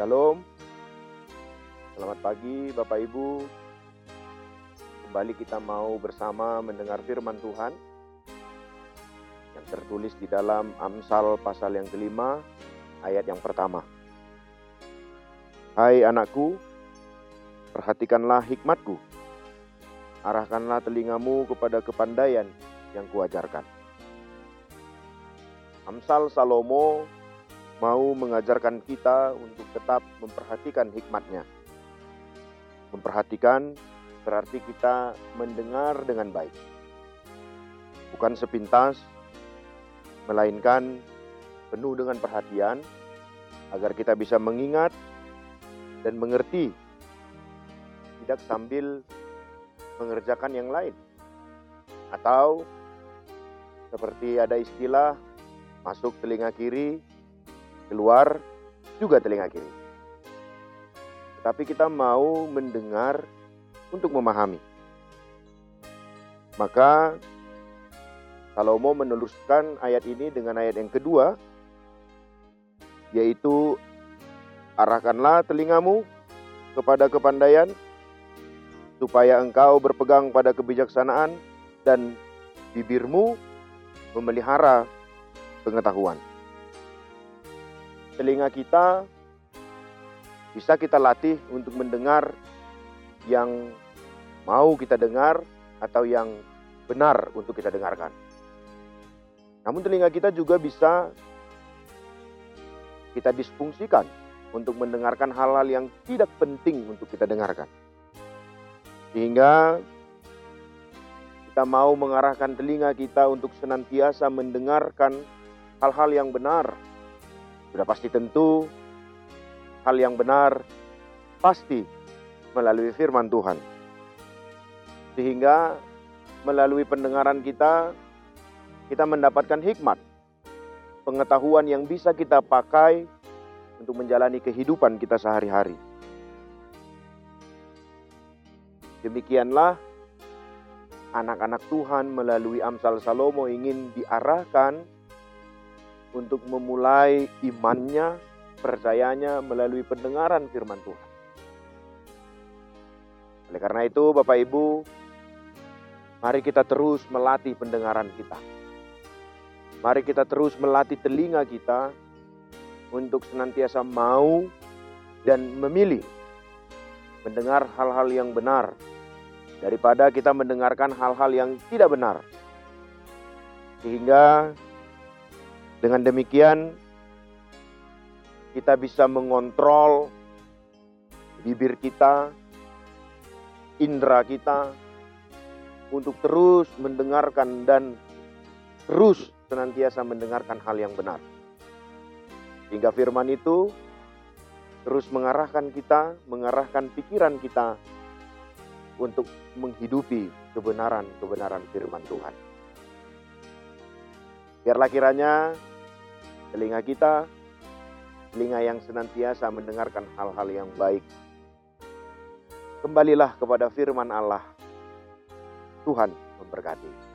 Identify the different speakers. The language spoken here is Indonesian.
Speaker 1: Shalom. Selamat pagi Bapak Ibu. Kembali kita mau bersama mendengar firman Tuhan yang tertulis di dalam Amsal pasal yang kelima ayat yang pertama. Hai anakku, perhatikanlah hikmatku. Arahkanlah telingamu kepada kepandaian yang kuajarkan. Amsal Salomo mau mengajarkan kita untuk tetap memperhatikan hikmatnya. Memperhatikan berarti kita mendengar dengan baik. Bukan sepintas, melainkan penuh dengan perhatian agar kita bisa mengingat dan mengerti, tidak sambil mengerjakan yang lain. Atau seperti ada istilah masuk telinga kiri, keluar juga telinga kiri. Tetapi kita mau mendengar untuk memahami. Maka Salomo meneluskan ayat ini dengan ayat yang kedua, yaitu arahkanlah telingamu kepada kepandaian, supaya engkau berpegang pada kebijaksanaan dan bibirmu memelihara pengetahuan telinga kita bisa kita latih untuk mendengar yang mau kita dengar atau yang benar untuk kita dengarkan. Namun telinga kita juga bisa kita disfungsikan untuk mendengarkan hal-hal yang tidak penting untuk kita dengarkan. Sehingga kita mau mengarahkan telinga kita untuk senantiasa mendengarkan hal-hal yang benar sudah pasti tentu hal yang benar pasti melalui firman Tuhan. Sehingga melalui pendengaran kita kita mendapatkan hikmat, pengetahuan yang bisa kita pakai untuk menjalani kehidupan kita sehari-hari. Demikianlah anak-anak Tuhan melalui Amsal Salomo ingin diarahkan untuk memulai imannya, percayanya melalui pendengaran firman Tuhan. Oleh karena itu, Bapak Ibu, mari kita terus melatih pendengaran kita. Mari kita terus melatih telinga kita untuk senantiasa mau dan memilih mendengar hal-hal yang benar daripada kita mendengarkan hal-hal yang tidak benar. Sehingga dengan demikian, kita bisa mengontrol bibir kita, indera kita, untuk terus mendengarkan dan terus senantiasa mendengarkan hal yang benar. Hingga firman itu terus mengarahkan kita, mengarahkan pikiran kita untuk menghidupi kebenaran-kebenaran firman Tuhan. Biarlah kiranya telinga kita, telinga yang senantiasa mendengarkan hal-hal yang baik. Kembalilah kepada firman Allah. Tuhan memberkati.